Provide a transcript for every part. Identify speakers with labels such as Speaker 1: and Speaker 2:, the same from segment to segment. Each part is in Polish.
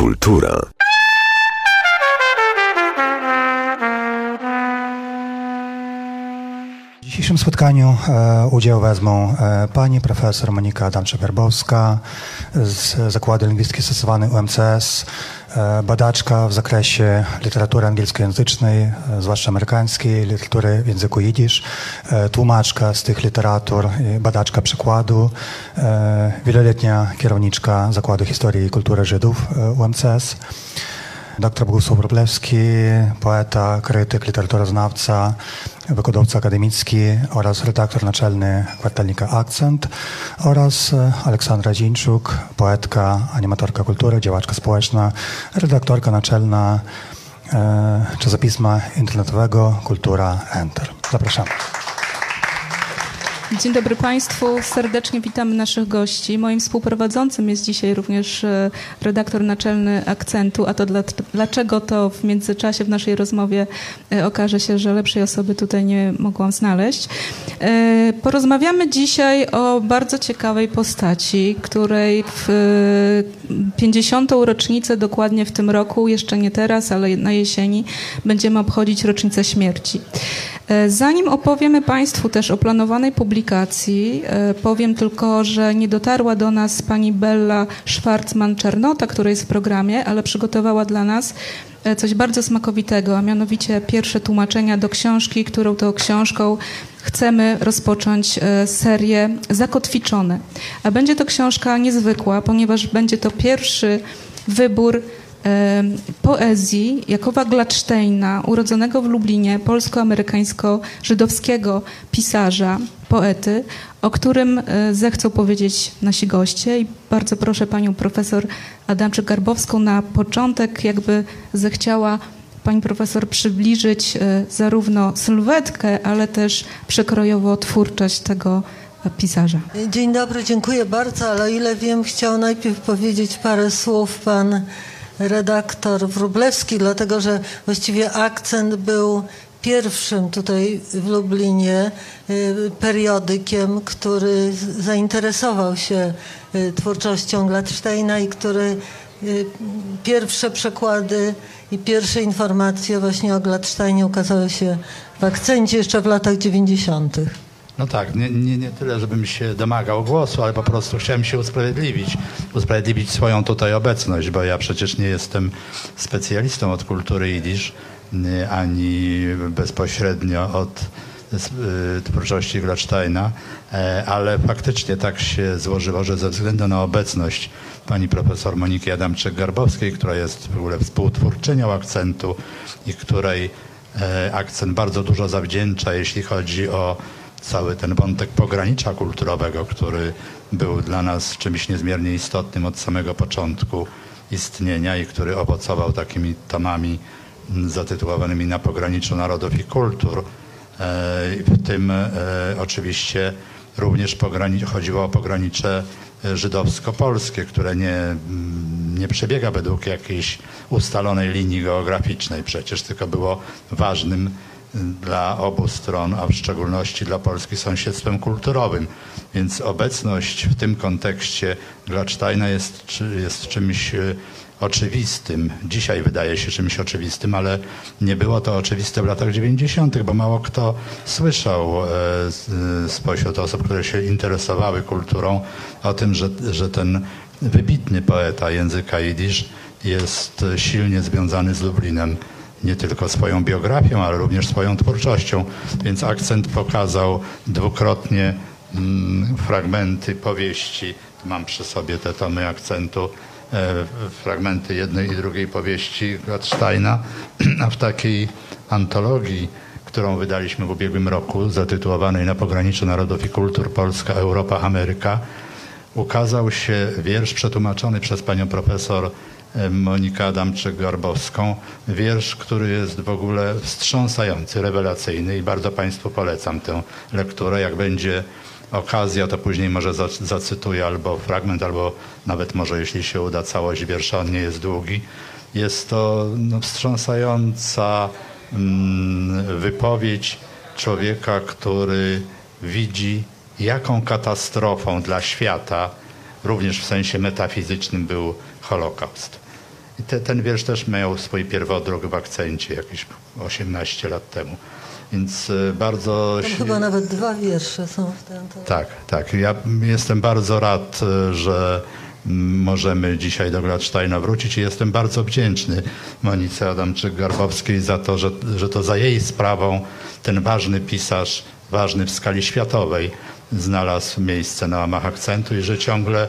Speaker 1: Kultura.
Speaker 2: W dzisiejszym spotkaniu e, udział wezmą e, pani profesor Monika Adamczyk-Garbowska z Zakładu Lingwistyki Stosowanej UMCS, badaczka w zakresie literatury angielskojęzycznej, e, zwłaszcza amerykańskiej, literatury w języku jidysz, e, tłumaczka z tych literatur, e, badaczka przykładu, e, wieloletnia kierowniczka Zakładu Historii i Kultury Żydów e, UMCS. Dr Bogusław Wróblewski, poeta, krytyk, literaturoznawca, wykładowca akademicki oraz redaktor naczelny kwartalnika Akcent oraz e, Aleksandra Zińczuk, poetka, animatorka kultury, działaczka społeczna, redaktorka naczelna e, czasopisma internetowego Kultura Enter. Zapraszamy.
Speaker 3: Dzień dobry Państwu, serdecznie witamy naszych gości. Moim współprowadzącym jest dzisiaj również e, redaktor naczelny Akcentu, a to dla, dlaczego to w międzyczasie w naszej rozmowie e, okaże się, że lepszej osoby tutaj nie mogłam znaleźć. E, Porozmawiamy dzisiaj o bardzo ciekawej postaci, której w 50. rocznicę dokładnie w tym roku, jeszcze nie teraz, ale na jesieni, będziemy obchodzić rocznicę śmierci. E, Zanim opowiemy Państwu też o planowanej publikacji, e, powiem tylko, że nie dotarła do nas pani Bella Schwarzman-Czernota, która jest w programie, ale przygotowała dla nas e, coś bardzo smakowitego, a mianowicie pierwsze tłumaczenia do książki, którą to książką chcemy rozpocząć serię Zakotwiczone. A będzie to książka niezwykła, ponieważ będzie to pierwszy wybór poezji Jakowa Gladsteina, urodzonego w Lublinie, polsko-amerykańsko-żydowskiego pisarza, poety, o którym e, zechcą powiedzieć nasi goście. I bardzo proszę panią profesor Adamczyk-Garbowską na początek, jakby zechciała pani profesor przybliżyć e, zarówno sylwetkę, ale też przekrojowo twórczość tego pisarza.
Speaker 4: Dzień dobry, dziękuję bardzo, ale o ile wiem, chciał najpierw powiedzieć parę słów pan redaktor Wróblewski, dlatego że właściwie akcent był pierwszym tutaj w Lublinie y, periodykiem, który zainteresował się y, twórczością Gladsteina i który y, pierwsze przekłady i pierwsze informacje właśnie o Gladsteinie ukazały się w akcencie jeszcze w latach 90.
Speaker 5: No tak, nie, nie, nie tyle, żebym się domagał głosu, ale po prostu chciałem się usprawiedliwić, usprawiedliwić swoją tutaj obecność, bo ja przecież nie jestem specjalistą od kultury jidysz, nie, ani bezpośrednio od y, twórczości Gladsteina, e, ale faktycznie tak się złożyło, że ze względu na obecność pani profesor Moniki Adamczyk-Garbowskiej, która jest w ogóle współtwórczynią akcentu i której e, akcent bardzo dużo zawdzięcza, jeśli chodzi o cały ten wątek pogranicza kulturowego, który był dla nas czymś niezmiernie istotnym od samego początku istnienia i który owocował takimi tomami zatytułowanymi Na pograniczu narodów i kultur. E, w tym e, oczywiście również chodziło o pogranicze żydowsko-polskie, które nie, nie przebiega według jakiejś ustalonej linii geograficznej przecież, tylko było ważnym dla obu stron, a w szczególności dla Polski sąsiedztwem kulturowym. Więc obecność w tym kontekście Gladsteina jest, jest czymś oczywistym. Dzisiaj wydaje się czymś oczywistym, ale nie było to oczywiste w latach 90., bo mało kto słyszał e, spośród osób, które się interesowały kulturą o tym, że, że ten wybitny poeta języka jidysz jest silnie związany z Lublinem nie tylko swoją biografią, ale również swoją twórczością. Więc akcent pokazał dwukrotnie mm, fragmenty powieści. Mam przy sobie te tomy akcentu, e, fragmenty jednej i drugiej powieści Gladsteina, a w takiej antologii, którą wydaliśmy w ubiegłym roku, zatytułowanej Na pograniczu narodów i kultur Polska, Europa, Ameryka, ukazał się wiersz przetłumaczony przez panią profesor Monika Adamczyk-Garbowską. Wiersz, który jest w ogóle wstrząsający, rewelacyjny i bardzo Państwu polecam tę lekturę. Jak będzie okazja, to później może zacytuję albo fragment, albo nawet może jeśli się uda całość wiersza, on nie jest długi. Jest to no, wstrząsająca mm, wypowiedź człowieka, który widzi, jaką katastrofą dla świata, również w sensie metafizycznym, był Holokaust I te, ten wiersz też miał swój pierwodrok w akcencie jakieś 18 lat temu. Więc e, bardzo...
Speaker 4: Tam
Speaker 5: się-
Speaker 4: chyba nawet dwa wiersze są w tym. to-
Speaker 5: tak, tak. Ja jestem bardzo rad, e, że możemy dzisiaj do Gladsteina wrócić i jestem bardzo wdzięczny Monice Adamczyk-Garbowskiej za to, że, że to za jej sprawą ten ważny pisarz, ważny w skali światowej, znalazł miejsce na łamach akcentu i że ciągle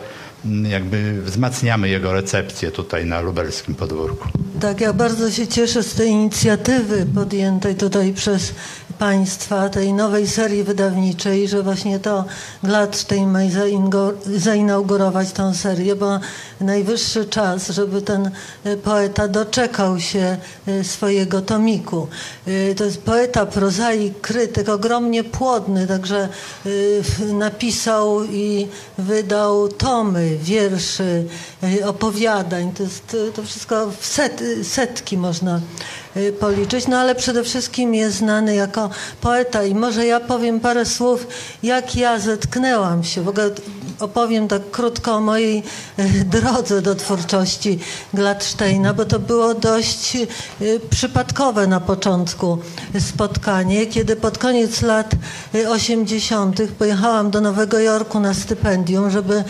Speaker 5: jakby wzmacniamy jego recepcję tutaj na lubelskim podwórku.
Speaker 4: Tak, ja bardzo się cieszę z tej inicjatywy podjętej tutaj przez Państwa, tej nowej serii wydawniczej, że właśnie to Gladstein ma zainaugurować tę serię, bo najwyższy czas, żeby ten e, poeta doczekał się e, swojego tomiku. E, To jest poeta, prozaik, krytyk, ogromnie płodny, także napisał i wydał tomy, wierszy, opowiadań. To, jest, to wszystko w set, setki można policzyć, no ale przede wszystkim jest znany jako poeta i może ja powiem parę słów, jak ja zetknęłam się. W ogóle opowiem tak krótko o mojej e, drodze do twórczości Gladsteina, bo to było dość e, przypadkowe na początku spotkanie, kiedy pod koniec lat e, 80. pojechałam do Nowego Jorku na stypendium, żeby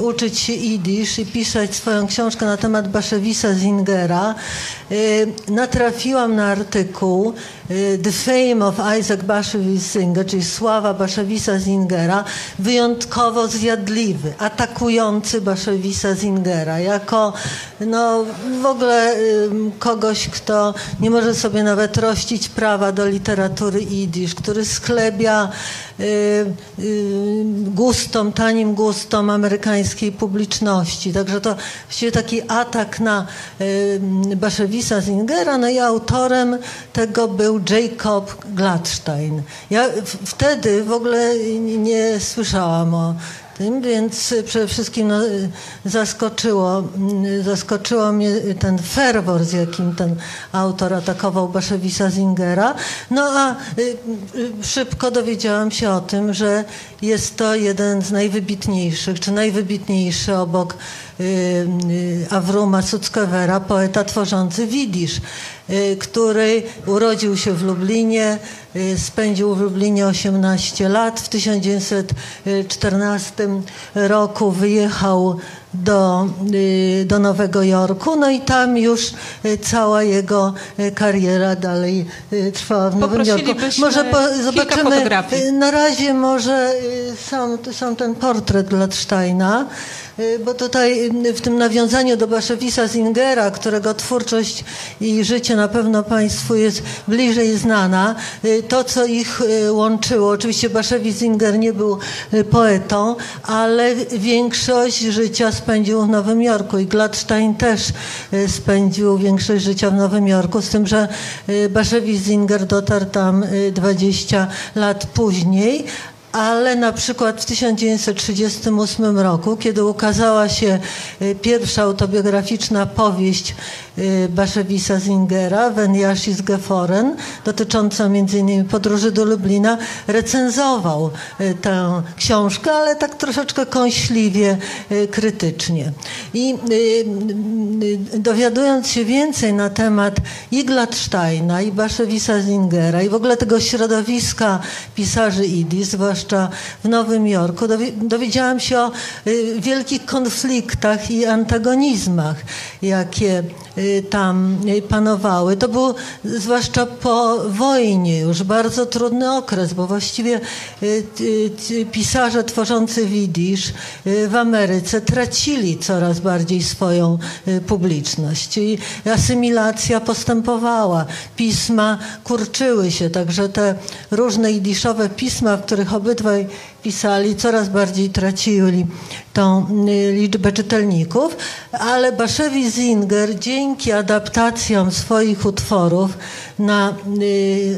Speaker 4: uczyć się jidysz i pisać swoją książkę na temat Baszewisa Zingera. E, Natrafiłam na artykuł e, The Fame of Isaac Bashevis Singer, czyli sława Baszewisa Zingera, wyjątkowo zjadliwy, atakujący Baszewisa Zingera, jako no, w ogóle kogoś, kto nie może sobie nawet rościć prawa do literatury jidysz, który sklebia y, y, gustom, tanim gustom amerykańskiej publiczności. Także to właściwie taki atak na y, Baszewisa Zingera, no i autorem tego był Jacob Gladstein. Ja wtedy w ogóle nie słyszałam o tym, więc przede wszystkim no, zaskoczyło, zaskoczyło mnie ten ferwor, z jakim ten autor atakował Baszewisa Zingera. No a y, szybko dowiedziałam się o tym, że jest to jeden z najwybitniejszych, czy najwybitniejszy obok y, y, Awruma Suckewera, poeta tworzący widzisz, który urodził się w Lublinie, y, spędził w Lublinie 18 lat. W 1914 roku wyjechał do, y, do Nowego Jorku, no i tam już y, cała jego y, kariera dalej y, trwała w Nowym Jorku. Może po, zobaczymy, y, na razie może y, sam, sam ten portret Gladsteina, y, bo tutaj y, w tym nawiązaniu do Baszewisa Zingera, którego twórczość i życie na pewno Państwu jest bliżej znana, y, to co ich y, łączyło, oczywiście Baszewicz Zinger nie był y, poetą, ale większość życia spędził w Nowym Jorku i Gladstein też y, spędził większość życia w Nowym Jorku, z tym, że y, Baszewicz Zinger dotarł tam y, 20 lat później, ale na przykład w 1938 roku, kiedy ukazała się y, pierwsza autobiograficzna powieść y, Baszewisa Zingera, Wenn Jasis Geforen, dotycząca m.in. podróży do Lublina, recenzował y, tę książkę, ale tak troszeczkę kąśliwie, krytycznie. I dowiadując się więcej na temat i i Baszewisa Zingera, i w ogóle tego środowiska pisarzy Idi, zwłaszcza w Nowym Jorku, dowi- dowiedziałam się o y, wielkich konfliktach i antagonizmach, jakie y, tam y, panowały. To był zwłaszcza po wojnie już bardzo trudny okres, bo właściwie pisarze tworzący widzisz w Ameryce tracili coraz bardziej swoją publiczność i asymilacja postępowała. Pisma kurczyły się, także te różne idiszowe pisma, w których твой pisali, coraz bardziej tracili tą y, liczbę czytelników, ale Baszewi Zinger dzięki adaptacjom swoich utworów na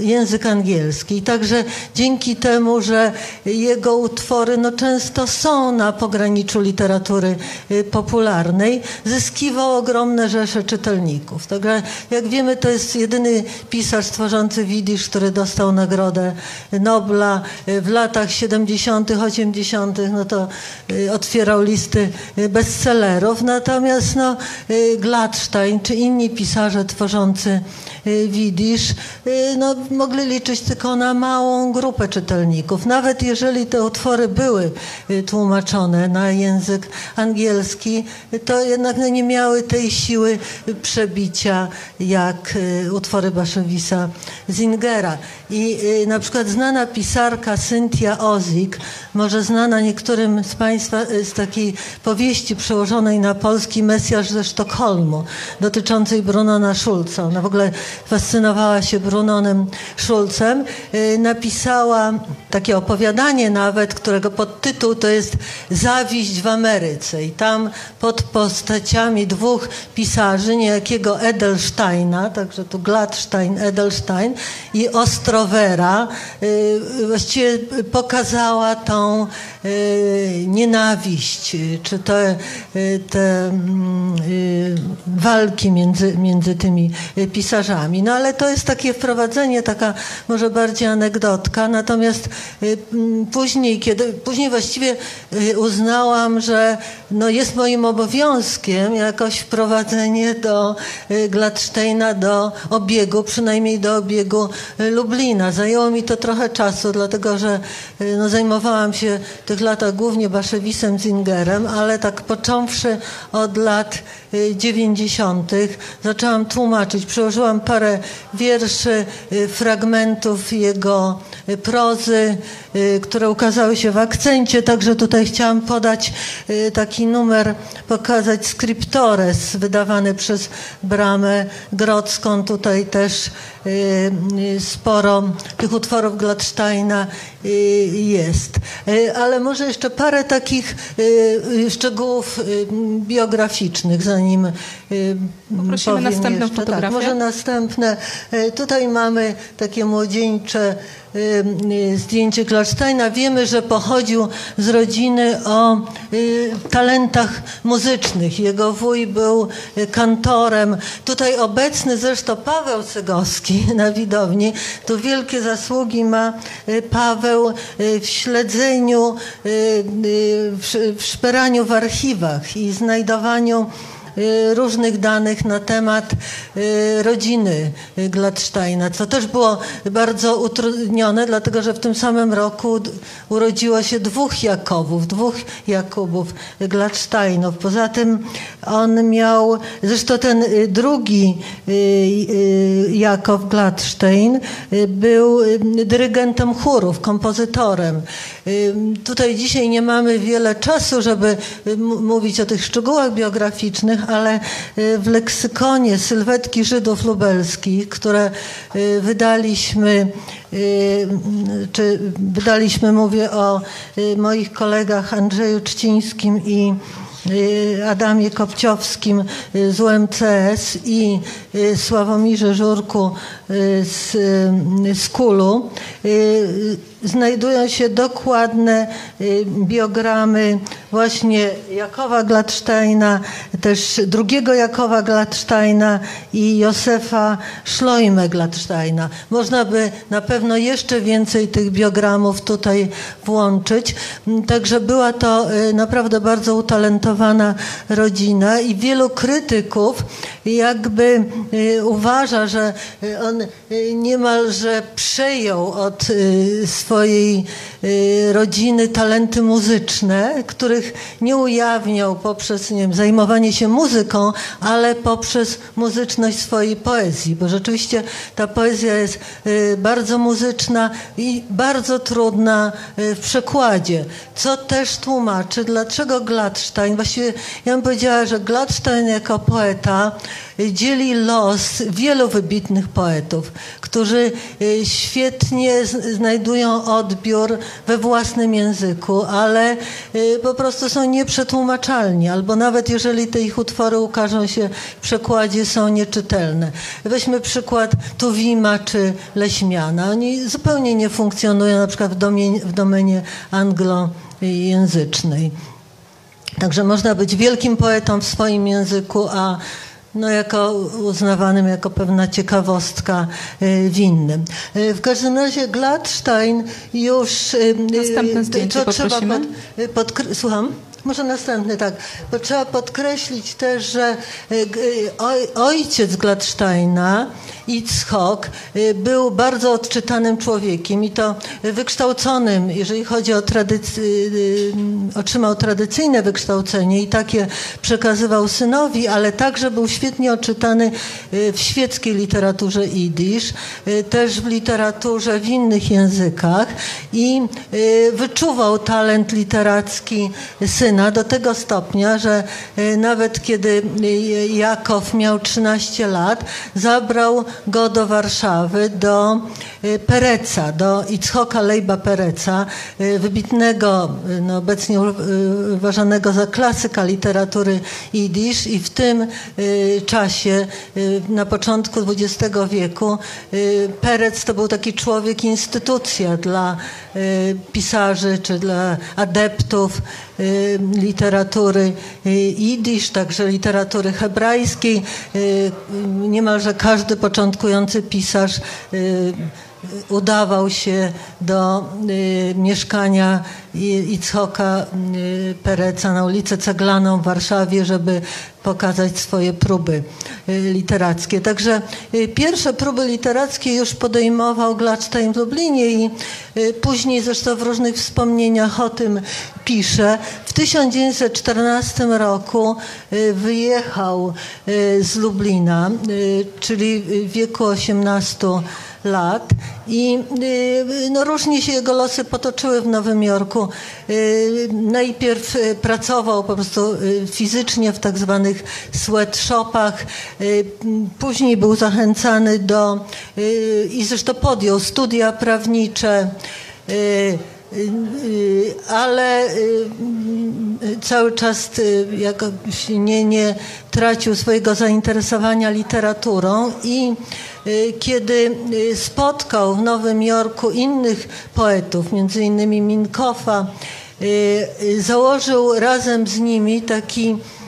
Speaker 4: język angielski. Także dzięki temu, że jego utwory no, często są na pograniczu literatury popularnej, zyskiwał ogromne rzesze czytelników. Także jak wiemy, to jest jedyny pisarz tworzący widzisz, który dostał nagrodę Nobla w latach 70., 80., no to otwierał listy bestsellerów. Natomiast no, Gladstein czy inni pisarze tworzący widzisz, no, mogli liczyć tylko na małą grupę czytelników. Nawet jeżeli te utwory były tłumaczone na język angielski, to jednak no, nie miały tej siły przebicia jak utwory Baszewisa Zingera. I na przykład znana pisarka Cynthia Ozik, może znana niektórym z Państwa z takiej powieści przełożonej na polski Mesjasz ze Sztokholmu, dotyczącej Brunona Schulza. Ona w ogóle fascynowała się Brunonem Schulzem. Napisała takie opowiadanie nawet, którego podtytuł to jest Zawiść w Ameryce. I tam pod postaciami dwóch pisarzy, niejakiego Edelsteina, także tu Gladstein, Edelstein i Ostrowera, właściwie pokazała tą nienawiść, czy te, te walki między, między tymi pisarzami. No ale to jest takie wprowadzenie, taka może bardziej anegdotka. Natomiast później, kiedy, później właściwie uznałam, że no jest moim obowiązkiem jakoś wprowadzenie do Gladsteina do obiegu, przynajmniej do obiegu Lublina. Zajęło mi to trochę czasu, dlatego że no, zajmowałam się w tych latach głównie Baszewisem Zingerem, ale tak począwszy od lat 90. zaczęłam tłumaczyć. Przełożyłam parę wierszy, fragmentów jego prozy, które ukazały się w akcencie. Także tutaj chciałam podać taki numer, pokazać Scriptores, wydawany przez Bramę Grodzką. Tutaj też sporo tych utworów Gladsteina jest. Ale może jeszcze parę takich szczegółów biograficznych, zanim
Speaker 3: Poprosimy następną
Speaker 4: jeszcze.
Speaker 3: fotografię.
Speaker 4: Tak, może następne. Tutaj mamy takie młodzieńcze zdjęcie Gladsteina. Wiemy, że pochodził z rodziny o talentach muzycznych. Jego wuj był kantorem. Tutaj obecny zresztą Paweł Cygowski na widowni. Tu wielkie zasługi ma Paweł w śledzeniu, w szperaniu w archiwach i znajdowaniu różnych danych na temat rodziny Gladsteina, co też było bardzo utrudnione, dlatego że w tym samym roku urodziło się dwóch Jakowów, dwóch Jakubów Gladsteinów. Poza tym on miał, zresztą ten drugi Jakow Gladstein był dyrygentem chórów, kompozytorem. Tutaj dzisiaj nie mamy wiele czasu, żeby mówić o tych szczegółach biograficznych, ale w leksykonie sylwetki Żydów lubelskich, które wydaliśmy, czy wydaliśmy, mówię o moich kolegach Andrzeju Czcińskim i Adamie Kopciowskim z UMCS i Sławomirze Żurku z, z Kulu znajdują się dokładne biogramy właśnie Jakowa Gladsteina, też drugiego Jakowa Gladsteina i Józefa Szlojme Gladsteina. Można by na pewno jeszcze więcej tych biogramów tutaj włączyć. Także była to naprawdę bardzo utalentowana rodzina i wielu krytyków jakby uważa, że on niemalże przejął od swojej rodziny talenty muzyczne, których nie ujawniał poprzez nie wiem, zajmowanie się muzyką, ale poprzez muzyczność swojej poezji, bo rzeczywiście ta poezja jest bardzo muzyczna i bardzo trudna w przekładzie, co też tłumaczy, dlaczego Gladstein, właściwie ja bym powiedziała, że Gladstein jako poeta dzieli los wielu wybitnych poetów, którzy świetnie znajdują odbiór we własnym języku, ale y, po prostu są nieprzetłumaczalni, albo nawet jeżeli te ich utwory ukażą się w przekładzie, są nieczytelne. Weźmy przykład Tuwima czy Leśmiana. Oni zupełnie nie funkcjonują na przykład w w domenie anglojęzycznej. Także można być wielkim poetą w swoim języku, a no jako uznawanym jako pewna ciekawostka y, w innym. Y, w każdym razie Gladstein już... y,
Speaker 3: Następne zdjęcie
Speaker 4: to trzeba pod, podkre- Słucham? Może następny, tak. Bo trzeba podkreślić też, że y, oj, ojciec Gladsteina, Itzhok, y, był bardzo odczytanym człowiekiem i to wykształconym, jeżeli chodzi o tradycy, y, otrzymał tradycyjne wykształcenie i takie przekazywał synowi, ale także był świetnie odczytany w świeckiej literaturze jidysz, też w literaturze w innych językach i wyczuwał talent literacki syna do tego stopnia, że y, nawet kiedy y, Jakow miał 13 lat, zabrał go do Warszawy, do y, Pereca, do Itzhoka Lejba Pereca, wybitnego, no obecnie uważanego za klasyka literatury jidysz i w tym czasie, na początku XX wieku, Perec to był taki człowiek, instytucja dla pisarzy czy dla adeptów literatury y, jidysz, także literatury hebrajskiej. Y, Niemalże każdy początkujący pisarz y, udawał się do y, mieszkania I- Itzhoka y, Pereca na ulicę Ceglaną w Warszawie, żeby pokazać swoje próby y, literackie. Także y, pierwsze próby literackie już podejmował Gladstein w Lublinie i y, później zresztą w różnych wspomnieniach o tym pisze. W 1914 roku y, wyjechał z Lublina, czyli w wieku 18 lat i y, no, różnie się jego losy potoczyły w Nowym Jorku. Y, Najpierw y, pracował po prostu fizycznie w tak zwanych sweatshopach, później był zachęcany do i zresztą podjął studia prawnicze. ale cały czas jakoś nie, nie tracił swojego zainteresowania literaturą i kiedy y, spotkał w Nowym Jorku innych poetów, między innymi Minkoffa, y, y, założył razem z nimi taki y, y, y,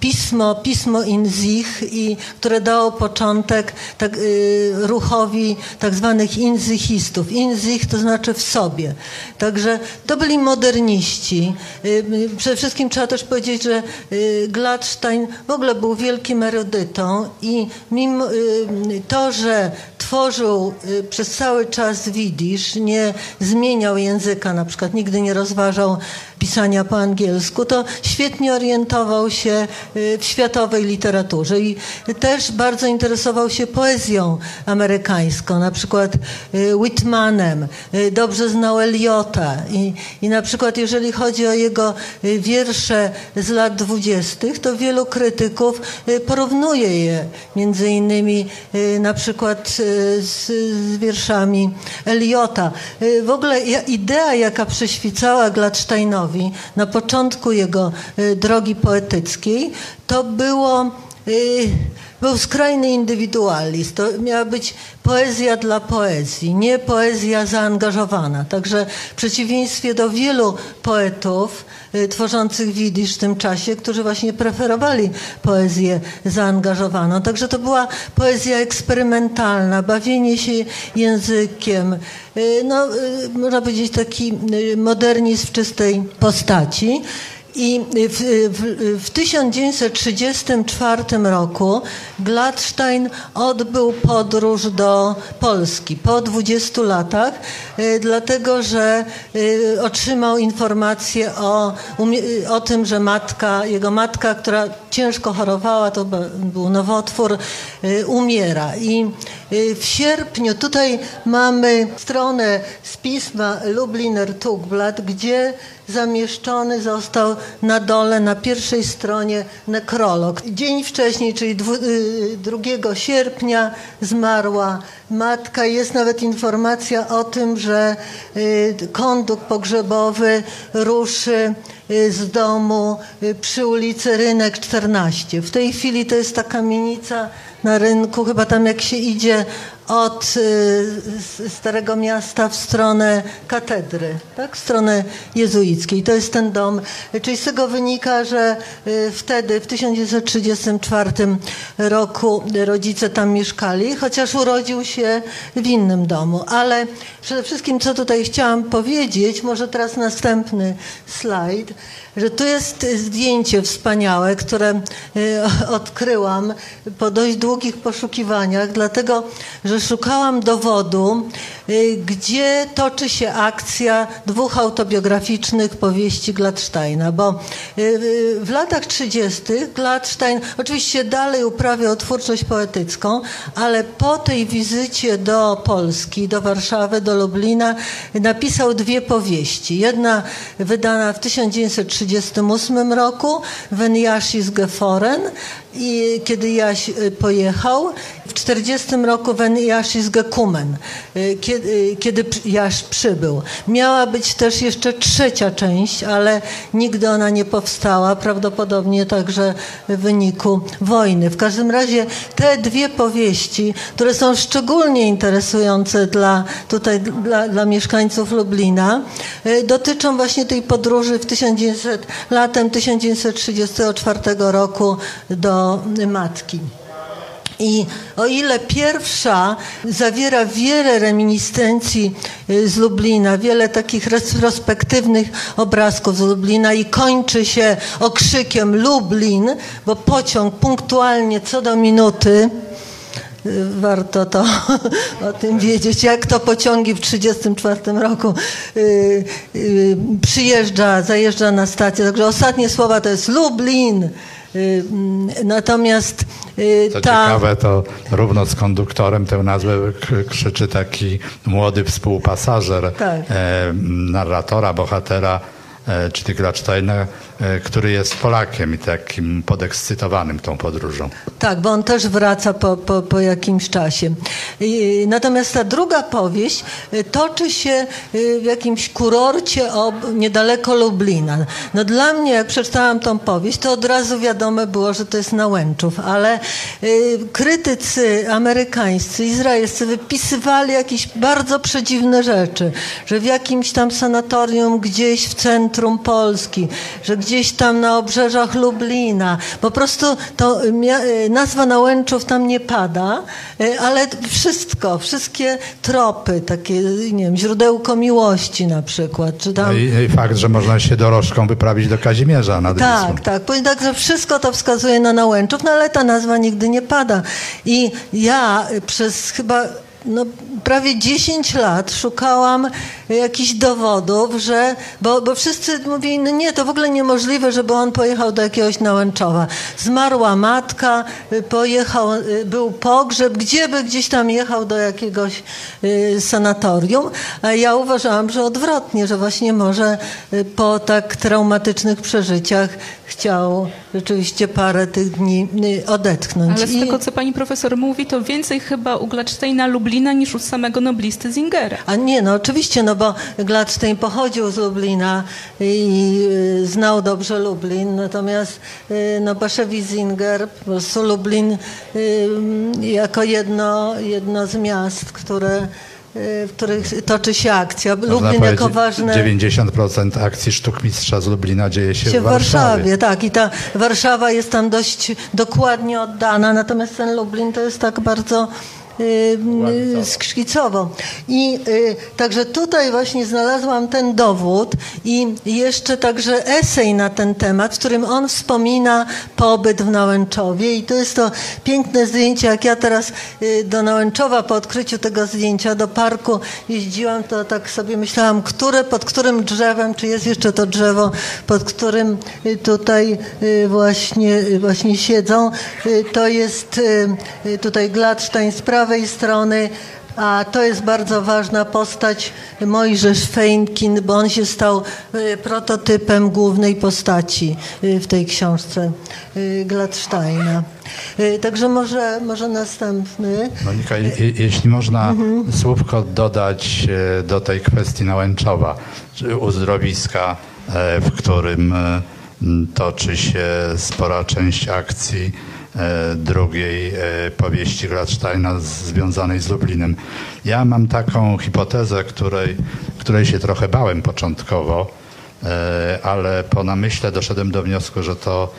Speaker 4: pismo, pismo in sich, i, które dało początek tak, y, ruchowi tak zwanych inzychistów. In sich to znaczy w sobie. Także to byli moderniści. Y, y, Przede wszystkim trzeba też powiedzieć, że y, Gladstein w ogóle był wielkim erudytą i mimo y, to, że tworzył y, przez cały czas widzisz, nie zmieniał języka, na przykład nigdy nie rozważał pisania po angielsku, to świetnie orientował się y, w światowej literaturze i też bardzo interesował się poezją amerykańską, na przykład y, Whitmanem, y, dobrze znał Eliota i, i na przykład jeżeli chodzi o jego wiersze z lat dwudziestych, to wielu krytyków porównuje je między innymi na przykład z, z wierszami Eliota. W ogóle idea, jaka przyświecała Gladsteinowi na początku jego y, drogi poetyckiej, to było y, był skrajny indywidualizm. To miała być poezja dla poezji, nie poezja zaangażowana. Także w przeciwieństwie do wielu poetów y, tworzących widzisz w tym czasie, którzy właśnie preferowali poezję zaangażowaną. Także to była poezja eksperymentalna, bawienie się językiem, y, no, y, można powiedzieć taki modernizm w czystej postaci. I w, w, w 1934 roku Gladstein odbył podróż do Polski po 20 latach, y, dlatego że y, otrzymał informację o, o tym, że matka, jego matka, która ciężko chorowała, to był nowotwór, y, umiera. I w sierpniu tutaj mamy stronę z pisma Lubliner Tugblatt, gdzie zamieszczony został na dole, na pierwszej stronie nekrolog. Dzień wcześniej, czyli dwu- y, 2 sierpnia zmarła matka. Jest nawet informacja o tym, że y, kondukt pogrzebowy ruszy y, z domu przy ulicy Rynek 14. W tej chwili to jest ta kamienica na rynku, chyba tam jak się idzie od Starego Miasta w stronę katedry, tak? w stronę jezuickiej. To jest ten dom. Czyli z tego wynika, że wtedy, w 1934 roku rodzice tam mieszkali, chociaż urodził się w innym domu. Ale przede wszystkim, co tutaj chciałam powiedzieć, może teraz następny slajd, że tu jest zdjęcie wspaniałe, które odkryłam po dość długich poszukiwaniach, dlatego, że szukałam dowodu, gdzie toczy się akcja dwóch autobiograficznych powieści Gladsteina, bo w latach 30. Gladstein oczywiście dalej uprawiał twórczość poetycką, ale po tej wizycie do Polski, do Warszawy, do Lublina napisał dwie powieści. Jedna wydana w 1938 roku, Wenn Jasis Geforen, i kiedy Jaś pojechał, w 40 roku Wenn Jasis Gekumen, kiedy, kiedy Jaś przybył. Miała być też jeszcze trzecia część, ale nigdy ona nie powstała, prawdopodobnie także w wyniku wojny. W każdym razie te dwie powieści, które są szczególnie interesujące dla, tutaj, dla, dla mieszkańców Lublina, dotyczą właśnie tej podróży w 1900, latem 1934 roku do matki. I o ile pierwsza zawiera wiele reminiscencji z Lublina, wiele takich retrospektywnych obrazków z Lublina i kończy się okrzykiem Lublin, bo pociąg punktualnie co do minuty warto to o tym wiedzieć, jak to pociągi w 1934 roku przyjeżdża, zajeżdża na stację. Także ostatnie słowa to jest Lublin. Natomiast
Speaker 5: Co
Speaker 4: ta...
Speaker 5: ciekawe, to równo z konduktorem tę nazwę krzyczy taki młody współpasażer
Speaker 4: Tak.
Speaker 5: e, narratora, bohatera e, czy e, który jest Polakiem i takim podekscytowanym tą podróżą.
Speaker 4: Tak, bo on też wraca po, po, po jakimś czasie. Natomiast ta druga powieść y, toczy się y, w jakimś kurorcie ob, niedaleko Lublina. No dla mnie, jak przeczytałam tą powieść, to od razu wiadome było, że to jest Nałęczów, ale y, krytycy amerykańscy, izraelscy wypisywali jakieś bardzo przedziwne rzeczy, że w jakimś tam sanatorium gdzieś w centrum Polski, że gdzieś tam na obrzeżach Lublina, po prostu to mia- nazwa Nałęczów tam nie pada, ale wszystko, wszystkie tropy, takie, nie wiem, źródełko miłości na przykład, czy tam...
Speaker 5: No i, i fakt, że można się dorożką wyprawić do Kazimierza nad Wisłą.
Speaker 4: Tak, tak. Powiem tak, że wszystko to wskazuje na Nałęczów, no ale ta nazwa nigdy nie pada. I ja przez chyba no, prawie 10 lat szukałam jakichś dowodów, że, bo, bo wszyscy mówili, no nie, to w ogóle niemożliwe, żeby on pojechał do jakiegoś Nałęczowa. Zmarła matka, pojechał, był pogrzeb, gdzieby gdzieś tam jechał do jakiegoś y, sanatorium, a ja uważałam, że odwrotnie, że właśnie może y, po tak traumatycznych przeżyciach chciał rzeczywiście parę tych dni y, odetchnąć.
Speaker 3: Ale z tego, co pani profesor mówi, to więcej chyba u Gladsteina Lublina niż u samego noblisty Zingera.
Speaker 4: A nie, no oczywiście, no bo Gladstein pochodził z Lublina i y, znał dobrze Lublin, natomiast y, no Baszewi Zinger, po prostu Lublin y, jako jedno, jedno z miast, które, w których toczy się akcja.
Speaker 5: Można
Speaker 4: Lublin jako ważne...
Speaker 5: 90% akcji sztuk mistrza z Lublina dzieje się,
Speaker 4: się
Speaker 5: w Warszawie.
Speaker 4: tak. I ta Warszawa jest tam dość dokładnie oddana, natomiast ten Lublin to jest tak bardzo y, szkicowo. I y, także tutaj właśnie znalazłam ten dowód i jeszcze także esej na ten temat, w którym on wspomina pobyt w Nałęczowie i to jest to piękne zdjęcie, jak ja teraz y, do Nałęczowa po odkryciu tego zdjęcia do parku jeździłam, to tak sobie myślałam, które, pod którym drzewem, czy jest jeszcze to drzewo, pod którym tutaj właśnie, właśnie siedzą. To jest tutaj Gladstein z prawej strony, A to jest bardzo ważna postać Mojżesz Feinkin, bo on się stał y, prototypem głównej postaci y, w tej książce y, Gladsteina. Także może, może następny.
Speaker 5: Monika, je, je- jeśli można słówko dodać e, do tej kwestii Nałęczowa, uzdrowiska, e, w którym e, toczy się spora część akcji drugiej e, powieści Gladsteina związanej z Lublinem. Ja mam taką hipotezę, której, której się trochę bałem początkowo, E, ale po namyśle doszedłem do wniosku, że to,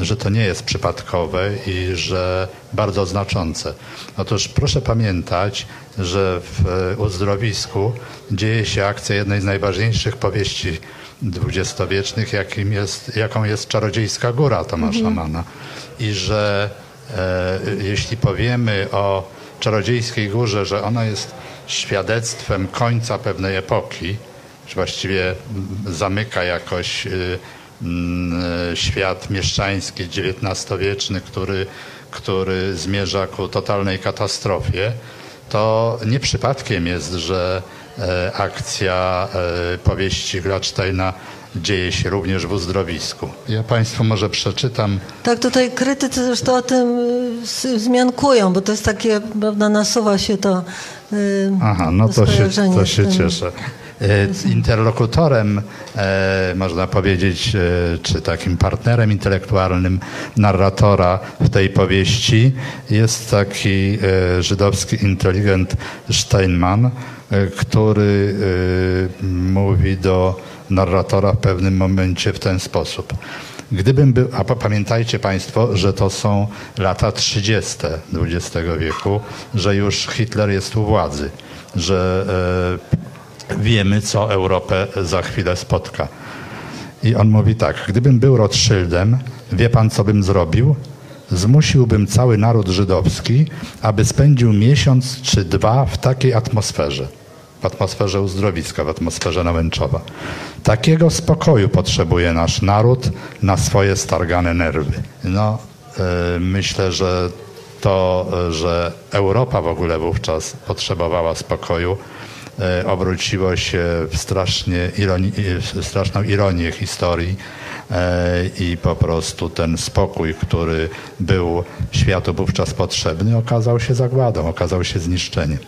Speaker 5: że to nie jest przypadkowe i że bardzo znaczące. Otóż proszę pamiętać, że w e, uzdrowisku dzieje się akcja jednej z najważniejszych powieści dwudziestowiecznych, jakim jest, jaką jest Czarodziejska Góra Tomasza Mana. I że e, jeśli powiemy o Czarodziejskiej Górze, że ona jest świadectwem końca pewnej epoki, czy właściwie zamyka jakoś y, y, świat mieszczański XIX-wieczny, który, który zmierza ku totalnej katastrofie, to nie przypadkiem jest, że akcja e, powieści Gladsteina dzieje się również w uzdrowisku. Ja Państwu może przeczytam
Speaker 4: Tak, tutaj krytycy zresztą o tym wzmiankują, bo to jest takie, prawda, nasuwa się to y,
Speaker 5: Aha, no to się, to się cieszę. E, Interlokutorem, e, można powiedzieć, e, czy takim partnerem intelektualnym narratora w tej powieści jest taki e, żydowski inteligent Steinman, e, który e, mówi do narratora w pewnym momencie w ten sposób. Gdybym był, a pa- pamiętajcie Państwo, że to są lata 30. XX wieku, że już Hitler jest u władzy, że e, wiemy, co Europę za chwilę spotka. I on mówi tak, gdybym był Rothschildem, wie pan, co bym zrobił? Zmusiłbym cały naród żydowski, aby spędził miesiąc czy dwa w takiej atmosferze. W atmosferze uzdrowiska, w atmosferze Nałęczowa. Takiego spokoju potrzebuje nasz naród na swoje stargane nerwy. No, e, myślę, że to, e, że Europa w ogóle wówczas potrzebowała spokoju, e, obróciło się w, strasznie ironi, w straszną ironię historii i po prostu ten spokój, który był światu wówczas potrzebny, okazał się zagładą, okazał się zniszczeniem.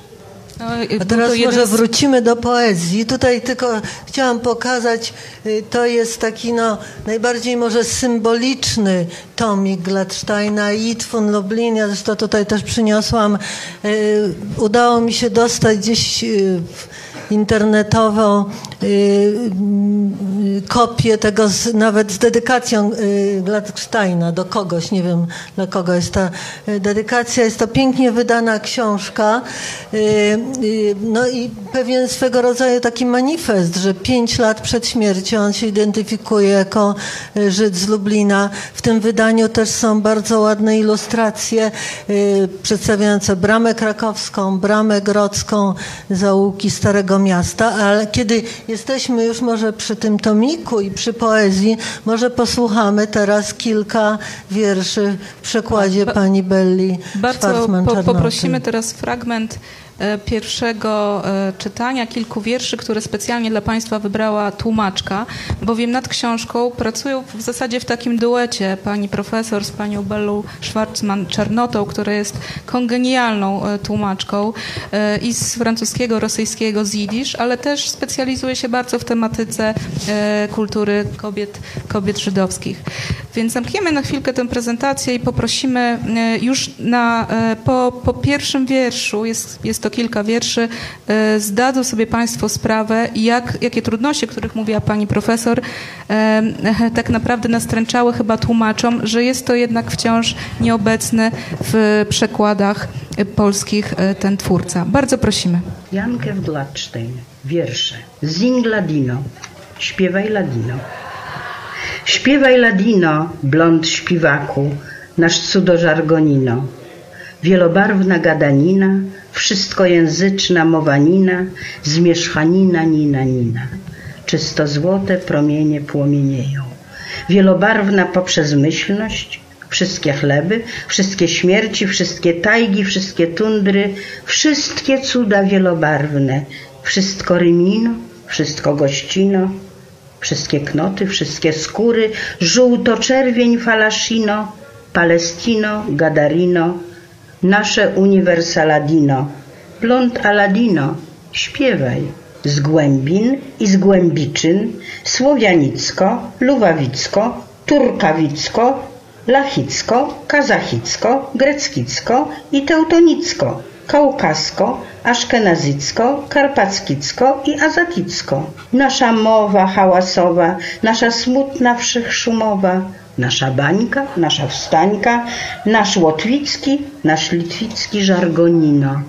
Speaker 3: No,
Speaker 4: A
Speaker 3: był
Speaker 4: teraz może wrócimy do poezji. Tutaj tylko chciałam pokazać, y, to jest taki no, najbardziej może symboliczny tomik Gladsteina i Itfun Lublin. Ja zresztą tutaj też przyniosłam. y, Udało mi się dostać gdzieś y, internetowo y, y, kopię tego z, nawet z dedykacją y, Gladsteina do kogoś, nie wiem dla kogo jest ta y, dedykacja. Jest to pięknie wydana książka. Y, y, No i pewien swego rodzaju taki manifest, że pięć lat przed śmiercią on się identyfikuje jako y, Żyd z Lublina. W tym wydaniu też są bardzo ładne ilustracje y, przedstawiające bramę krakowską, bramę grodzką, zaułki Starego Miasta, ale kiedy jesteśmy już może przy tym tomiku i przy poezji, może posłuchamy teraz kilka wierszy w przekładzie
Speaker 3: Ba-
Speaker 4: pani Belli
Speaker 3: Bardzo po, poprosimy teraz fragment pierwszego e, czytania, kilku wierszy, które specjalnie dla Państwa wybrała tłumaczka, bowiem nad książką pracują w zasadzie w takim duecie pani profesor z panią Bellą Schwarzman-Czarnotą, która jest kongenialną e, tłumaczką e, i z francuskiego, rosyjskiego, z jidysz, ale też specjalizuje się bardzo w tematyce e, kultury kobiet, kobiet żydowskich. Więc zamkniemy na chwilkę tę prezentację i poprosimy e, już na, e, po, po pierwszym wierszu, jest, jest to kilka wierszy, e, zdadzą sobie Państwo sprawę, jak, jakie trudności, o których mówiła Pani Profesor, e, tak naprawdę nastręczały chyba tłumaczom, że jest to jednak wciąż nieobecny w przekładach polskich e, ten twórca. Bardzo prosimy.
Speaker 1: Jankę Gladstein, wiersze. Zing ladino, śpiewaj ladino. Śpiewaj ladino, blond śpiwaku, nasz cudożargonino. Wielobarwna gadanina, wszystkojęzyczna mowanina, zmierzchanina nina nina. Czysto złote promienie płomienieją. Wielobarwna poprzez myślność, wszystkie chleby, wszystkie śmierci, wszystkie tajgi, wszystkie tundry, wszystkie cuda wielobarwne, wszystko rymino, wszystko gościno, wszystkie knoty, wszystkie skóry, żółto-czerwień falaszino, palestino, gadarino, nasze uniwersaladino, blond aladino, śpiewaj. Z głębin i z głębiczyn, słowianicko, luwawicko, turkawicko, lachicko, kazachicko, greckicko i teutonicko, kaukasko, aszkenazycko, karpackicko i azaticko. Nasza mowa hałasowa, nasza smutna wszechszumowa, nasza bańka, nasza wstańka, nasz łotwicki, nasz litwicki żargonino.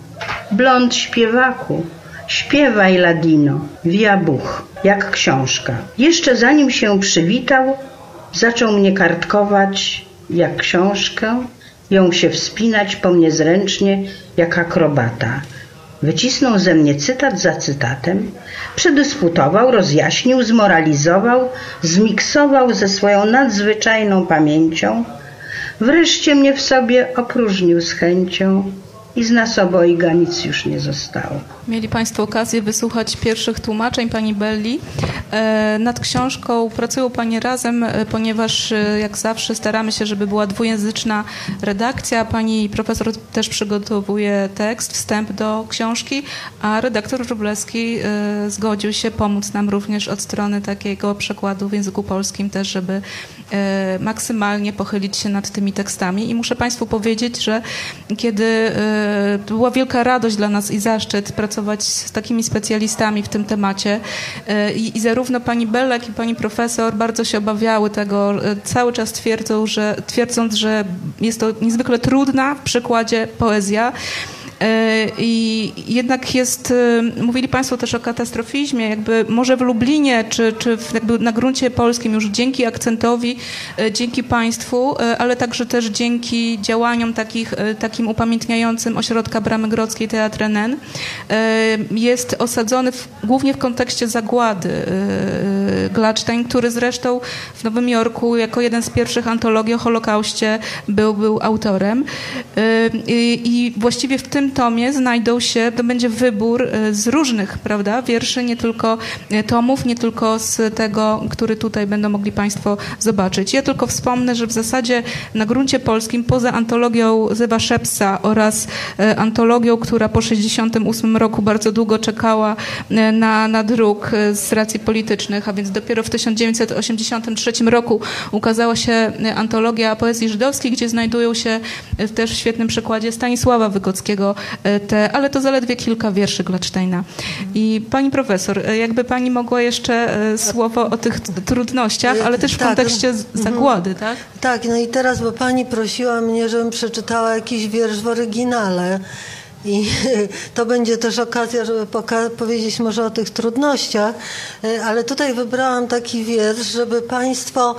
Speaker 1: Blond śpiewaku, śpiewaj ladino, via buch, jak książka. Jeszcze zanim się przywitał, zaczął mnie kartkować jak książkę, ją się wspinać po mnie zręcznie jak akrobata. Wycisnął ze mnie cytat za cytatem, przedyskutował, rozjaśnił, zmoralizował, zmiksował ze swoją nadzwyczajną pamięcią, wreszcie mnie w sobie opróżnił z chęcią i z nas obojga nic już nie zostało.
Speaker 3: Mieli Państwo okazję wysłuchać pierwszych tłumaczeń Pani Belli. E, nad książką pracują Panie razem, e, ponieważ e, jak zawsze staramy się, żeby była dwujęzyczna redakcja. Pani profesor też przygotowuje tekst, wstęp do książki, a redaktor Wróblewski zgodził się pomóc nam również od strony takiego przekładu w języku polskim też, żeby maksymalnie pochylić się nad tymi tekstami. I muszę Państwu powiedzieć, że kiedy to była wielka radość dla nas i zaszczyt pracować z takimi specjalistami w tym temacie. E, I, i zarówno pani Belek i pani profesor bardzo się obawiały tego, e, cały czas twierdzą, że, twierdząc, że jest to niezwykle trudna w przekładzie poezja. E, I jednak jest, e, mówili Państwo też o katastrofizmie, jakby może w Lublinie, czy, czy jakby na gruncie polskim już dzięki akcentowi, e, dzięki państwu, ale także też dzięki działaniom takich, takim upamiętniającym ośrodka Bramy Grodzkiej Teatr NN, jest osadzony w, głównie w kontekście zagłady Gladstein, który zresztą w Nowym Jorku jako jeden z pierwszych antologii o Holokauście był, był autorem. I, właściwie w tym tomie znajdą się, to będzie wybór e, z różnych, prawda, wierszy, nie tylko e, tomów, nie tylko z tego, który tutaj będą mogli Państwo zobaczyć. Ja tylko wspomnę, że w zasadzie na gruncie polskim, poza antologią Zewa Szepsa oraz e, antologią, która po 68 roku bardzo długo czekała na, na druk z racji politycznych, a więc dopiero w 1983 roku ukazała się antologia poezji żydowskiej, gdzie znajdują się też w świetnym przykładzie Stanisława Wygockiego te, ale to zaledwie kilka wierszy Gladsteina. I pani profesor, e, jakby pani mogła jeszcze e, słowo o tych trudnościach, ale też w tak. kontekście mhm. zagłady, tak?
Speaker 4: Tak, no i teraz, bo pani prosiła mnie, żebym przeczytała jakiś wiersz w oryginale. I to będzie też okazja, żeby powiedzieć może o tych trudnościach, ale tutaj wybrałam taki wiersz, żeby Państwo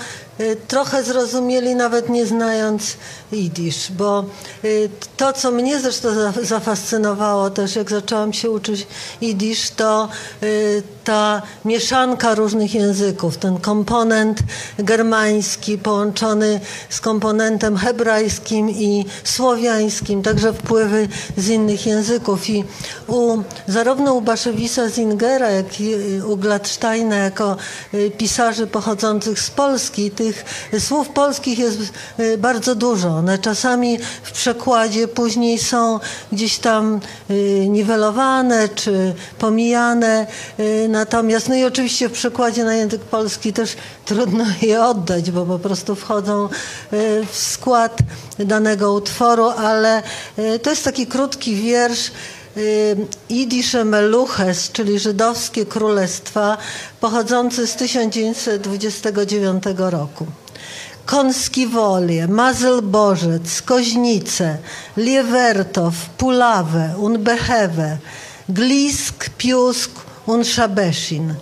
Speaker 4: trochę zrozumieli, nawet nie znając jidysz, bo y, to, co mnie zresztą zafascynowało też, jak zaczęłam się uczyć jidysz, to y, ta mieszanka różnych języków, ten komponent germański połączony z komponentem hebrajskim i słowiańskim, także wpływy z innych języków. I u, zarówno u Baszewisa Zingera, jak i u Gladsteina, jako y, pisarzy pochodzących z Polski, tych słów polskich jest bardzo dużo one czasami w przekładzie później są gdzieś tam y, niwelowane czy pomijane. Y, natomiast, no i oczywiście w przekładzie na język polski też trudno je oddać, bo po prostu wchodzą y, w skład danego utworu, ale to jest taki krótki wiersz. Idisze Meluches, czyli żydowskie królestwa, pochodzący z 1929 roku. Konskiwolie, Mazelborzec, Koźnice, Liewertow, Pulawę, Unbehewe, Glisk, Piusk, Unszabeszin.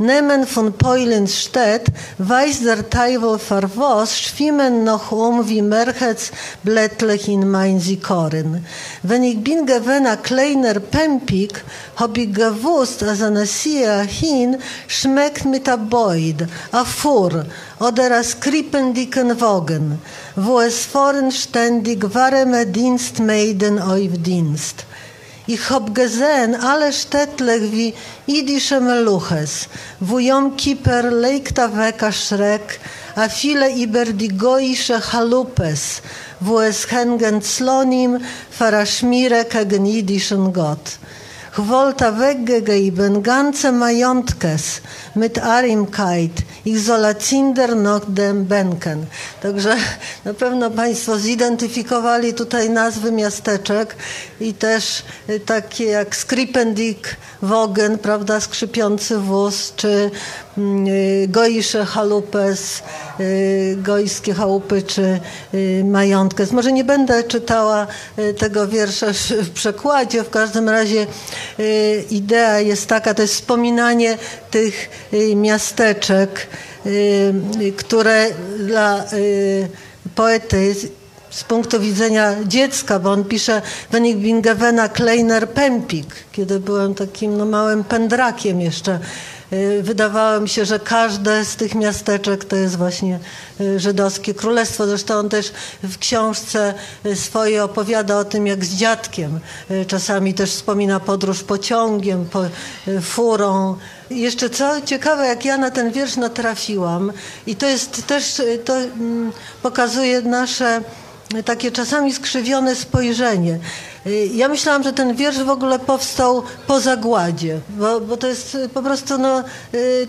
Speaker 4: Nemen von Peulenstedt weiß der Teufel für schwimmen noch um wie Merchets blättlich in mein Sikoren. Wenn ich bin gewesen ein kleiner Pempik, hab ich gewusst, als eine Sia hin schmeckt mit a Beud, a Fur oder a skripendicken Wogen, wo es vorn ständig warme Dienstmeiden auf Dienst. Ich hab gesehen alle Städtlich wie idische Meluches, wo Jom Kippur legt a weg a Schreck, a viele über die goische Chalupes, wo es hängen Zlonim für a Schmire gegen jüdischen Gott. Wollte weggegeben ganze Majątkes mit Arimkeit. Zinder noch dem Benken. Także na pewno Państwo zidentyfikowali tutaj nazwy miasteczek i też takie jak Skripendik, Wogen, prawda, skrzypiący wóz, czy Goisze Chalupes, Gojskie Chałupy, czy Majątkes. Może nie będę czytała tego wiersza w przekładzie, w każdym razie idea jest taka, to jest wspominanie tych miasteczek, które dla poety z punktu widzenia dziecka, bo on pisze Wenn ich bin gewena kleiner Pempik, kiedy byłem takim no, małym pędrakiem jeszcze. Wydawało mi się, że każde z tych miasteczek to jest właśnie żydowskie królestwo. Zresztą on też w książce swojej opowiada o tym, jak z dziadkiem. Czasami też wspomina podróż pociągiem, po, furą. Jeszcze co ciekawe, jak ja na ten wiersz natrafiłam i to jest też, to pokazuje nasze takie czasami skrzywione spojrzenie. Ja myślałam, że ten wiersz w ogóle powstał po zagładzie, bo, bo to jest po prostu no,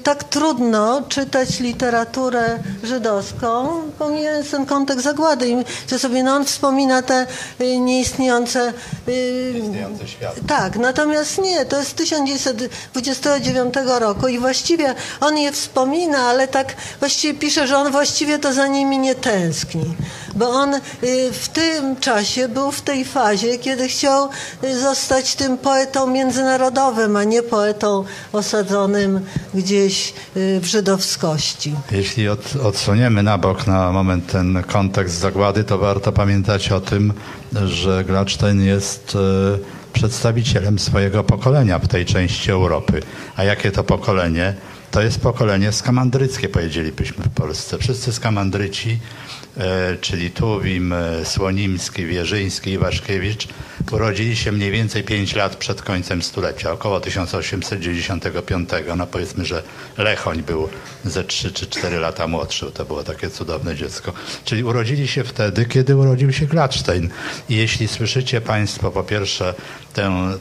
Speaker 4: tak trudno czytać literaturę żydowską, pomijając ten kontekst zagłady. I że sobie no, on wspomina te nieistniejące...
Speaker 5: Nieistniejące światy.
Speaker 4: Tak, natomiast nie, to jest 1929 roku i właściwie on je wspomina, ale tak właściwie pisze, że on właściwie to za nimi nie tęskni, bo on w tym czasie był w tej fazie, kiedy chciał zostać tym poetą międzynarodowym, a nie poetą osadzonym gdzieś w żydowskości.
Speaker 5: Jeśli od, odsuniemy na bok na moment ten kontekst zagłady, to warto pamiętać o tym, że Gladstein jest przedstawicielem swojego pokolenia w tej części Europy. A jakie to pokolenie? To jest pokolenie skamandryckie, powiedzielibyśmy w Polsce. Wszyscy skamandryci, czyli Tuwim, e, Słonimski, Wierzyński i Waszkiewicz, urodzili się mniej więcej 5 lat przed końcem stulecia, około 1895. No powiedzmy, że Lechoń był ze 3 czy 4 lata młodszy, to było takie cudowne dziecko. Czyli urodzili się wtedy, kiedy urodził się Gladstein. I jeśli słyszycie Państwo po pierwsze tę,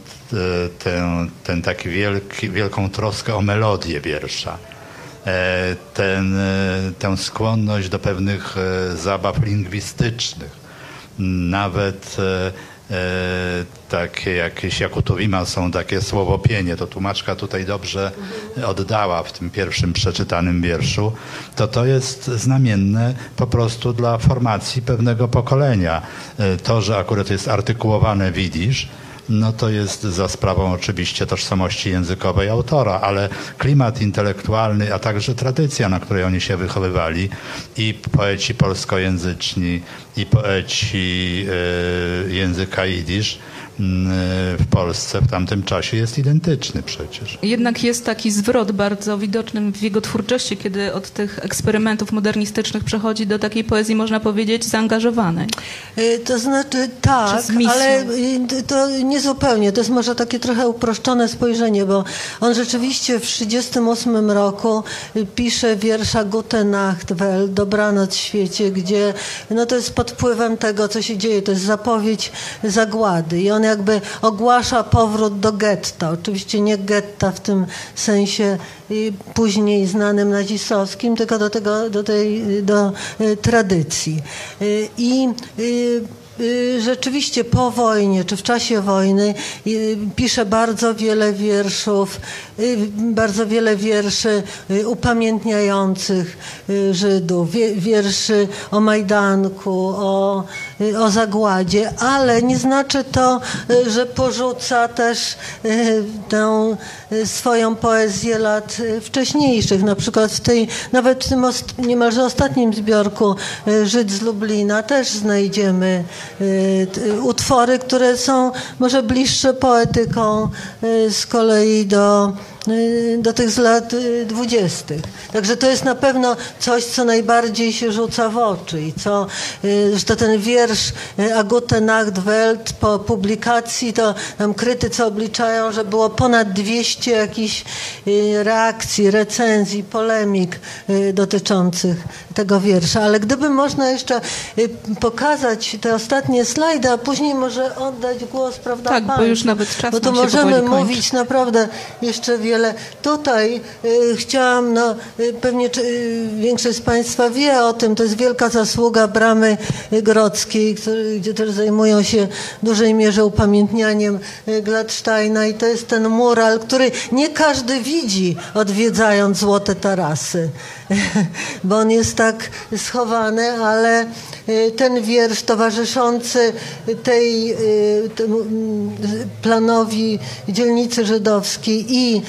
Speaker 5: tę, ten taki wielki, wielką troskę o melodię wiersza, ten, tę skłonność do pewnych zabaw lingwistycznych, nawet E, takie jakieś Jakutowima są takie słowopienie, to tłumaczka tutaj dobrze oddała w tym pierwszym przeczytanym wierszu, to to jest znamienne po prostu dla formacji pewnego pokolenia. E, to, że akurat jest artykułowane widzisz, no to jest za sprawą oczywiście tożsamości językowej autora, ale klimat intelektualny, a także tradycja, na której oni się wychowywali i poeci polskojęzyczni, i poeci y, języka jidysz, w Polsce w tamtym czasie jest identyczny przecież.
Speaker 3: Jednak jest taki zwrot bardzo widoczny w jego twórczości, kiedy od tych eksperymentów modernistycznych przechodzi do takiej poezji, można powiedzieć, zaangażowanej.
Speaker 4: To znaczy tak, ale to nie zupełnie. To jest może takie trochę uproszczone spojrzenie, bo on rzeczywiście w 1938 roku pisze wiersza Gute Nacht, Welt, Dobranoc świecie, gdzie no to jest pod wpływem tego, co się dzieje. To jest zapowiedź zagłady i on jakby ogłasza powrót do getta. Oczywiście nie getta w tym sensie później znanym nazistowskim, tylko do, tego, do tej do tradycji. I rzeczywiście po wojnie, czy w czasie wojny pisze bardzo wiele wierszów, bardzo wiele wierszy upamiętniających Żydów, wierszy o Majdanku, o y, o zagładzie, ale nie znaczy to, y, że porzuca też y, tę swoją poezję lat wcześniejszych. Na przykład w tej, nawet w tym niemalże ostatnim zbiorku Żyd z Lublina też znajdziemy utwory, które są może bliższe poetyką z kolei do Y, do tych z lat y, dwudziestych. Także to jest na pewno coś, co najbardziej się rzuca w oczy i co, y, to ten wiersz Agute Nachtwelt po publikacji, to tam krytycy obliczają, że było ponad 200 jakichś reakcji, recenzji, polemik dotyczących tego wiersza. Ale gdyby można jeszcze pokazać te ostatnie slajdy, a później może oddać głos, prawda?
Speaker 3: Tak, bo już nawet czas
Speaker 4: Bo to możemy mówić naprawdę jeszcze wiele tutaj y, chciałam, no y, pewnie y, większość z Państwa wie o tym, to jest wielka zasługa Bramy Grodzkiej, który, gdzie też zajmują się w dużej mierze upamiętnianiem Gladsteina i to jest ten mural, który nie każdy widzi odwiedzając Złote Tarasy, bo on jest tak schowany, ale ten wiersz towarzyszący tej planowi dzielnicy żydowskiej i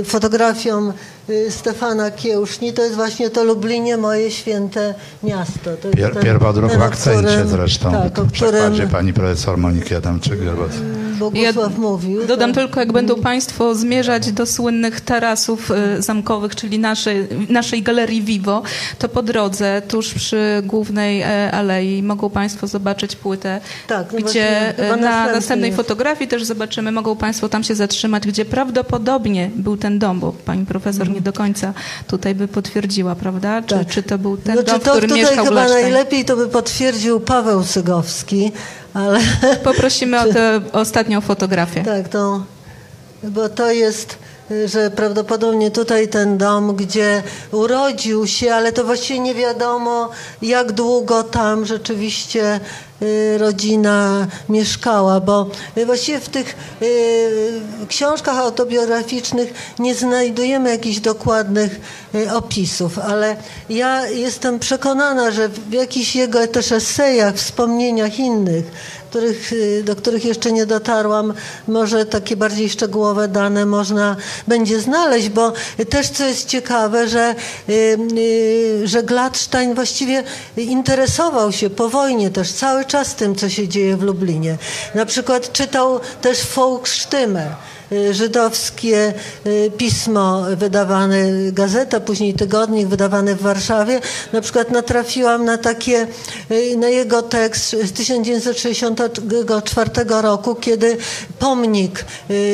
Speaker 4: Y, fotografią y, Stefana Kiełszni, to jest właśnie to Lublinie, moje święte miasto. To
Speaker 5: Pier, pierwodruk w akcencie którym, zresztą, tak, o którym, pani profesor Moniki Adamczyk-Gerbos.
Speaker 4: Bogusław ja mówił.
Speaker 3: Dodam tak. tylko, jak będą Państwo zmierzać do słynnych tarasów y, zamkowych, czyli naszej, naszej galerii Vivo, to po drodze, tuż przy głównej e, alei, mogą Państwo zobaczyć płytę, tak, no gdzie e, na następnej fotografii też zobaczymy, mogą Państwo tam się zatrzymać, gdzie prawdopodobnie był ten dom, bo Pani Profesor mm. nie do końca tutaj by potwierdziła, prawda? Czy, tak. czy to był ten
Speaker 4: znaczy,
Speaker 3: dom, w którym mieszkał
Speaker 4: chyba
Speaker 3: Blaszczaj?
Speaker 4: najlepiej to by potwierdził Paweł Sygowski, ale...
Speaker 3: Poprosimy o tę ostatnią fotografię.
Speaker 4: Tak, to, bo to jest że prawdopodobnie tutaj ten dom, gdzie urodził się, ale to właściwie nie wiadomo, jak długo tam rzeczywiście y, rodzina mieszkała, bo właściwie w tych y, książkach autobiograficznych nie znajdujemy jakichś dokładnych y, opisów, ale ja jestem przekonana, że w jakichś jego też esejach, wspomnieniach innych których, y, do których jeszcze nie dotarłam, może takie bardziej szczegółowe dane można będzie znaleźć, bo też co jest ciekawe, że, y, y, że Gladstein właściwie interesował się po wojnie też cały czas tym, co się dzieje w Lublinie. Na przykład czytał też Volksstimme, żydowskie y, pismo wydawane, gazeta, później tygodnik wydawany w Warszawie. Na przykład natrafiłam na takie, y, na jego tekst z 1964 roku, kiedy pomnik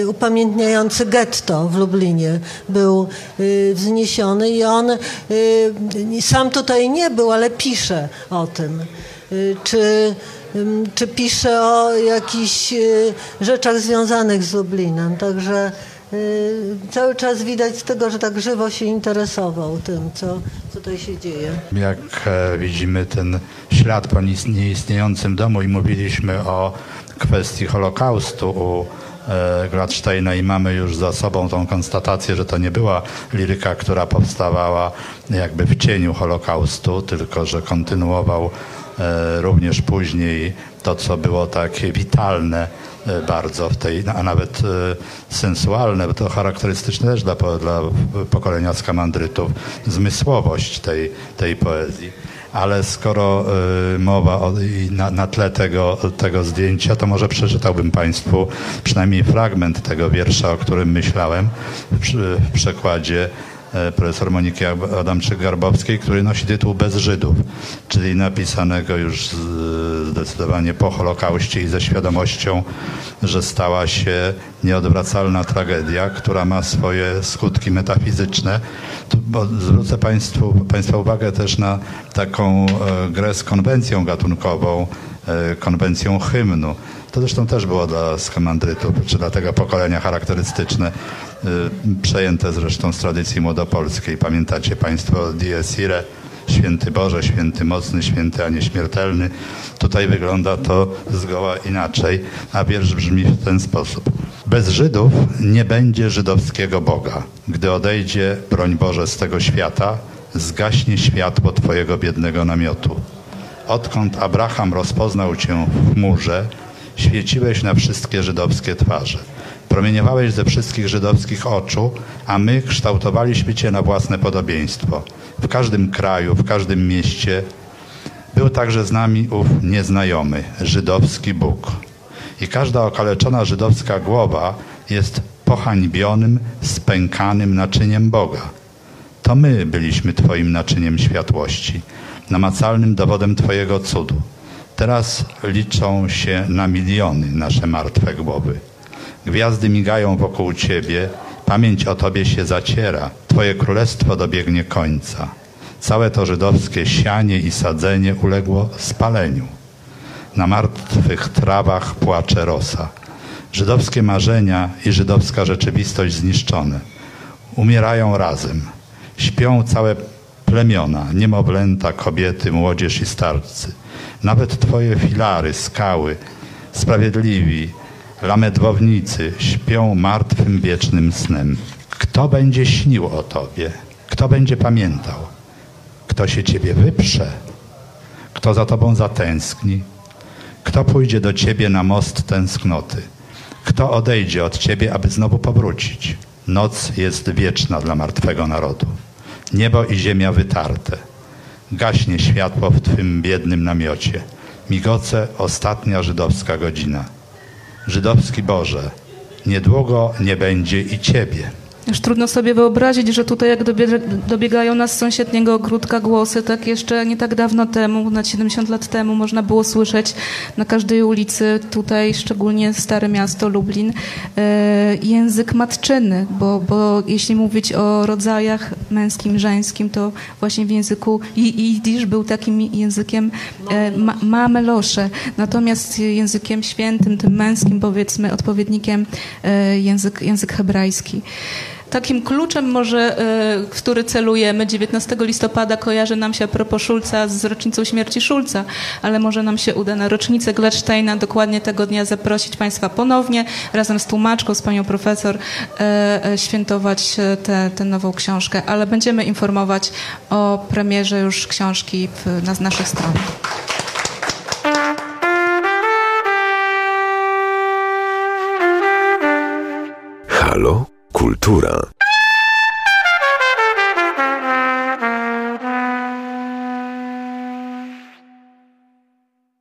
Speaker 4: upamiętniający getto w Lublinie był wzniesiony i on sam tutaj nie był, ale pisze o tym. Czy czy pisze o jakichś y, rzeczach związanych z Lublinem. Także y, cały czas widać z tego, że tak żywo się interesował tym, co, co tutaj się dzieje.
Speaker 5: Jak e, widzimy ten ślad po nieistniejącym domu i mówiliśmy o kwestii Holokaustu u e, Gladsteina i mamy już za sobą tą konstatację, że to nie była liryka, która powstawała jakby w cieniu Holokaustu, tylko że kontynuował również później to, co było takie witalne e, bardzo w tej, a nawet e, sensualne, bo to charakterystyczne też dla, dla pokolenia skamandrytów, zmysłowość tej, tej poezji. Ale skoro mowa o, na, na, tle tego, tego zdjęcia, to może przeczytałbym Państwu przynajmniej fragment tego wiersza, o którym myślałem w, w przekładzie E, profesor Moniki Adamczyk-Garbowskiej, który nosi tytuł Bez Żydów, czyli napisanego już zdecydowanie po Holokauście i ze świadomością, że stała się nieodwracalna tragedia, która ma swoje skutki metafizyczne. Bo zwrócę Państwu, Państwa uwagę też na taką e, grę z konwencją gatunkową, e, konwencją hymnu. To zresztą też było dla skamandrytów, czy dla tego pokolenia charakterystyczne. Y, przejęte zresztą z tradycji młodopolskiej. Pamiętacie Państwo Dies Irae, Święty Boże, Święty Mocny, Święty a Nieśmiertelny. Tutaj wygląda to zgoła inaczej, a wiersz brzmi w ten sposób. Bez Żydów nie będzie żydowskiego Boga. Gdy odejdzie, broń Boże, z tego świata, zgaśnie światło Twojego biednego namiotu. odkąd Abraham rozpoznał cię w chmurze, świeciłeś na wszystkie żydowskie twarze. Promieniowałeś ze wszystkich żydowskich oczu, a my kształtowaliśmy cię na własne podobieństwo. W każdym kraju, w każdym mieście był także z nami ów nieznajomy, żydowski Bóg. I każda okaleczona żydowska głowa jest pohańbionym, spękanym naczyniem Boga. To my byliśmy Twoim naczyniem światłości, namacalnym dowodem Twojego cudu. Teraz liczą się na miliony nasze martwe głowy. Gwiazdy migają wokół Ciebie, pamięć o Tobie się zaciera, Twoje królestwo dobiegnie końca. Całe to żydowskie sianie i sadzenie uległo spaleniu. Na martwych trawach płacze rosa. Żydowskie marzenia i żydowska rzeczywistość zniszczone. Umierają razem. Śpią całe plemiona, niemowlęta, kobiety, młodzież i starcy. Nawet twoje filary, skały, sprawiedliwi, lamedwownicy śpią martwym wiecznym snem. Kto będzie śnił o tobie? Kto będzie pamiętał? Kto się ciebie wyprze? Kto za tobą zatęskni? Kto pójdzie do ciebie na most tęsknoty? Kto odejdzie od ciebie, aby znowu powrócić? Noc jest wieczna dla martwego narodu. Niebo i ziemia wytarte. Gaśnie światło w twym biednym namiocie. Migoce ostatnia żydowska godzina. Żydowski Boże, niedługo nie będzie i ciebie.
Speaker 3: Już trudno sobie wyobrazić, że tutaj jak dobiegają nas z sąsiedniego ogródka głosy, tak jeszcze nie tak dawno temu, ponad 70 lat temu, można było słyszeć na każdej ulicy, tutaj szczególnie Stare Miasto, Lublin, e, język matczyny, bo, bo jeśli mówić o rodzajach męskim, żeńskim, to właśnie w języku jidysz był takim językiem e, ma, mamelosze, natomiast językiem świętym, tym męskim powiedzmy, odpowiednikiem e, język, język hebrajski. Takim kluczem może, e, w który celujemy, 19 listopada kojarzy nam się a propos Szulca z rocznicą śmierci Szulca, ale może nam się uda na rocznicę Gladsteina dokładnie tego dnia zaprosić Państwa ponownie, razem z tłumaczką, z panią profesor, e, e, świętować tę nową książkę, ale będziemy informować o premierze już książki w, na naszych stronach.
Speaker 6: Halo? Kultura.